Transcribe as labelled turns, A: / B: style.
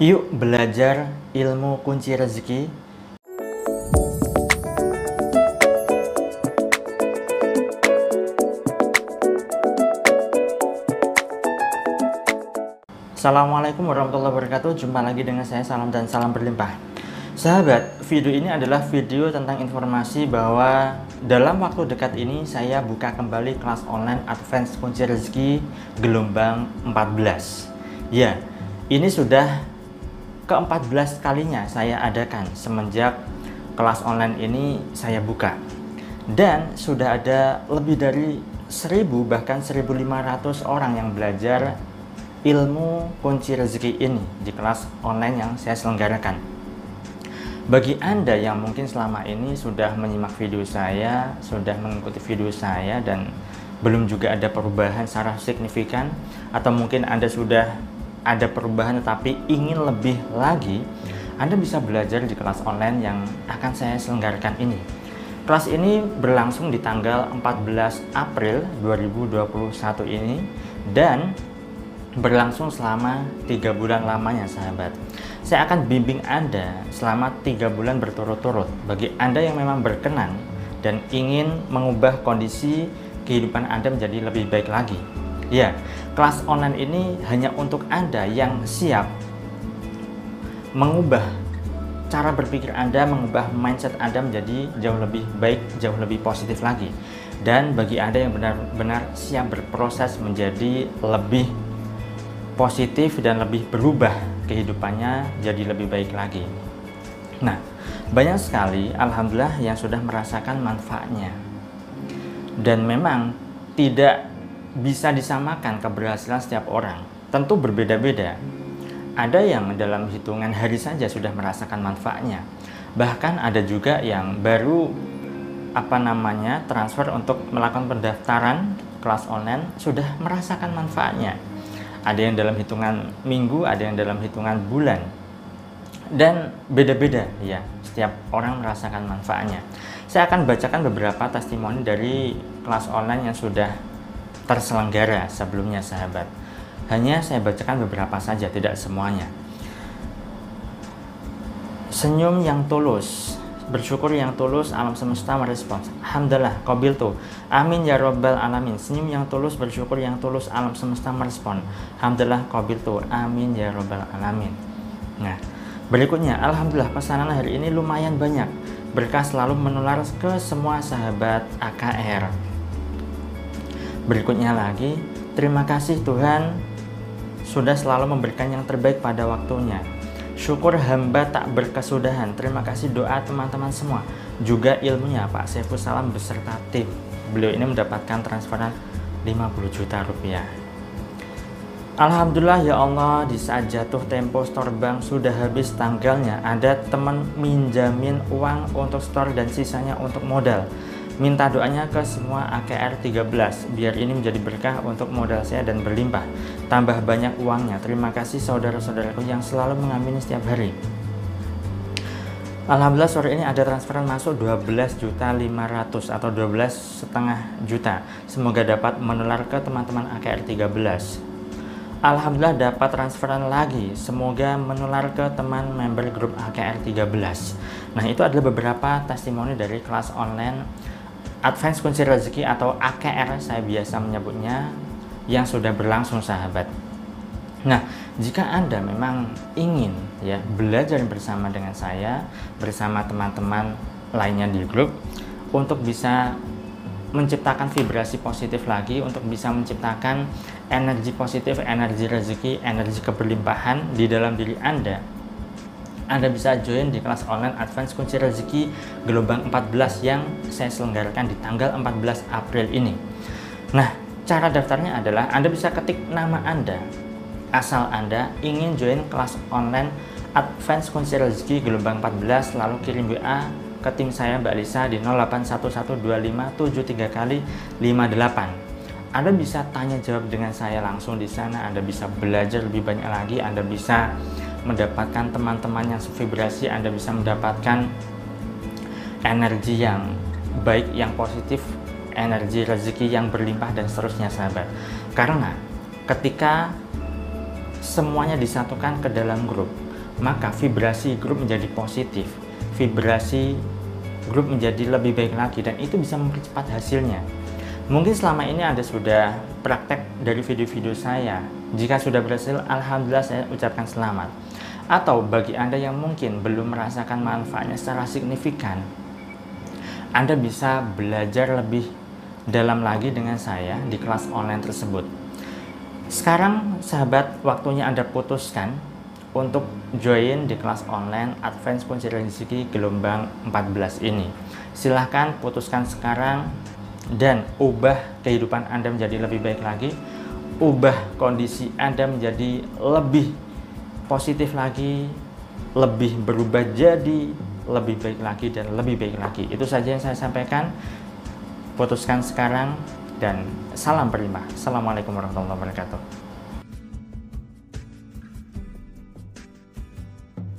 A: Yuk belajar ilmu kunci rezeki. Assalamualaikum warahmatullahi wabarakatuh. Jumpa lagi dengan saya Salam dan salam berlimpah. Sahabat, video ini adalah video tentang informasi bahwa dalam waktu dekat ini saya buka kembali kelas online Advance Kunci Rezeki gelombang 14. Ya, ini sudah ke-14 kalinya saya adakan semenjak kelas online ini saya buka. Dan sudah ada lebih dari 1000 bahkan 1500 orang yang belajar ilmu kunci rezeki ini di kelas online yang saya selenggarakan. Bagi Anda yang mungkin selama ini sudah menyimak video saya, sudah mengikuti video saya dan belum juga ada perubahan secara signifikan atau mungkin Anda sudah ada perubahan tetapi ingin lebih lagi, Anda bisa belajar di kelas online yang akan saya selenggarakan ini. Kelas ini berlangsung di tanggal 14 April 2021 ini dan berlangsung selama tiga bulan lamanya sahabat. Saya akan bimbing Anda selama tiga bulan berturut-turut bagi Anda yang memang berkenan dan ingin mengubah kondisi kehidupan Anda menjadi lebih baik lagi. Ya, kelas online ini hanya untuk Anda yang siap mengubah cara berpikir Anda, mengubah mindset Anda menjadi jauh lebih baik, jauh lebih positif lagi. Dan bagi Anda yang benar-benar siap berproses menjadi lebih positif dan lebih berubah kehidupannya jadi lebih baik lagi. Nah, banyak sekali alhamdulillah yang sudah merasakan manfaatnya. Dan memang tidak bisa disamakan keberhasilan setiap orang. Tentu berbeda-beda. Ada yang dalam hitungan hari saja sudah merasakan manfaatnya. Bahkan ada juga yang baru apa namanya transfer untuk melakukan pendaftaran kelas online sudah merasakan manfaatnya. Ada yang dalam hitungan minggu, ada yang dalam hitungan bulan. Dan beda-beda ya, setiap orang merasakan manfaatnya. Saya akan bacakan beberapa testimoni dari kelas online yang sudah terselenggara sebelumnya sahabat. Hanya saya bacakan beberapa saja, tidak semuanya. Senyum yang tulus, bersyukur yang tulus, alam semesta merespons. Alhamdulillah, kobil tuh. Amin ya robbal alamin. Senyum yang tulus, bersyukur yang tulus, alam semesta merespon. Alhamdulillah, kobil tuh. Amin ya robbal alamin. Nah, berikutnya, Alhamdulillah pesanan hari ini lumayan banyak. Berkah selalu menular ke semua sahabat AKR. Berikutnya lagi, terima kasih Tuhan sudah selalu memberikan yang terbaik pada waktunya. Syukur hamba tak berkesudahan. Terima kasih doa teman-teman semua. Juga ilmunya Pak Saiful Salam beserta tim. Beliau ini mendapatkan transferan 50 juta rupiah. Alhamdulillah ya Allah di saat jatuh tempo store bank sudah habis tanggalnya ada teman minjamin uang untuk store dan sisanya untuk modal Minta doanya ke semua AKR 13 biar ini menjadi berkah untuk modal saya dan berlimpah. Tambah banyak uangnya. Terima kasih saudara-saudaraku yang selalu mengamini setiap hari. Alhamdulillah sore ini ada transferan masuk 12 juta 500 atau 12 setengah juta. Semoga dapat menular ke teman-teman AKR 13. Alhamdulillah dapat transferan lagi. Semoga menular ke teman member grup AKR 13. Nah, itu adalah beberapa testimoni dari kelas online Advance Kunci Rezeki atau AKR saya biasa menyebutnya yang sudah berlangsung sahabat. Nah, jika Anda memang ingin ya belajar bersama dengan saya, bersama teman-teman lainnya di grup untuk bisa menciptakan vibrasi positif lagi untuk bisa menciptakan energi positif, energi rezeki, energi keberlimpahan di dalam diri Anda anda bisa join di kelas online Advance Kunci Rezeki gelombang 14 yang saya selenggarakan di tanggal 14 April ini. Nah, cara daftarnya adalah Anda bisa ketik nama Anda asal Anda ingin join kelas online Advance Kunci Rezeki gelombang 14 lalu kirim WA ke tim saya Mbak Lisa di 08112573 kali 58. Anda bisa tanya jawab dengan saya langsung di sana, Anda bisa belajar lebih banyak lagi, Anda bisa mendapatkan teman-teman yang sevibrasi, Anda bisa mendapatkan energi yang baik, yang positif, energi rezeki yang berlimpah dan seterusnya sahabat. Karena ketika semuanya disatukan ke dalam grup, maka vibrasi grup menjadi positif vibrasi grup menjadi lebih baik lagi dan itu bisa mempercepat hasilnya. Mungkin selama ini Anda sudah praktek dari video-video saya. Jika sudah berhasil Alhamdulillah saya ucapkan selamat atau bagi Anda yang mungkin belum merasakan manfaatnya secara signifikan Anda bisa belajar lebih dalam lagi dengan saya di kelas online tersebut sekarang sahabat waktunya Anda putuskan untuk join di kelas online Advance Kunci Rezeki gelombang 14 ini. Silahkan putuskan sekarang dan ubah kehidupan Anda menjadi lebih baik lagi. Ubah kondisi Anda menjadi lebih positif lagi, lebih berubah jadi lebih baik lagi dan lebih baik lagi. Itu saja yang saya sampaikan. Putuskan sekarang dan salam berlimpah. Assalamualaikum warahmatullahi wabarakatuh.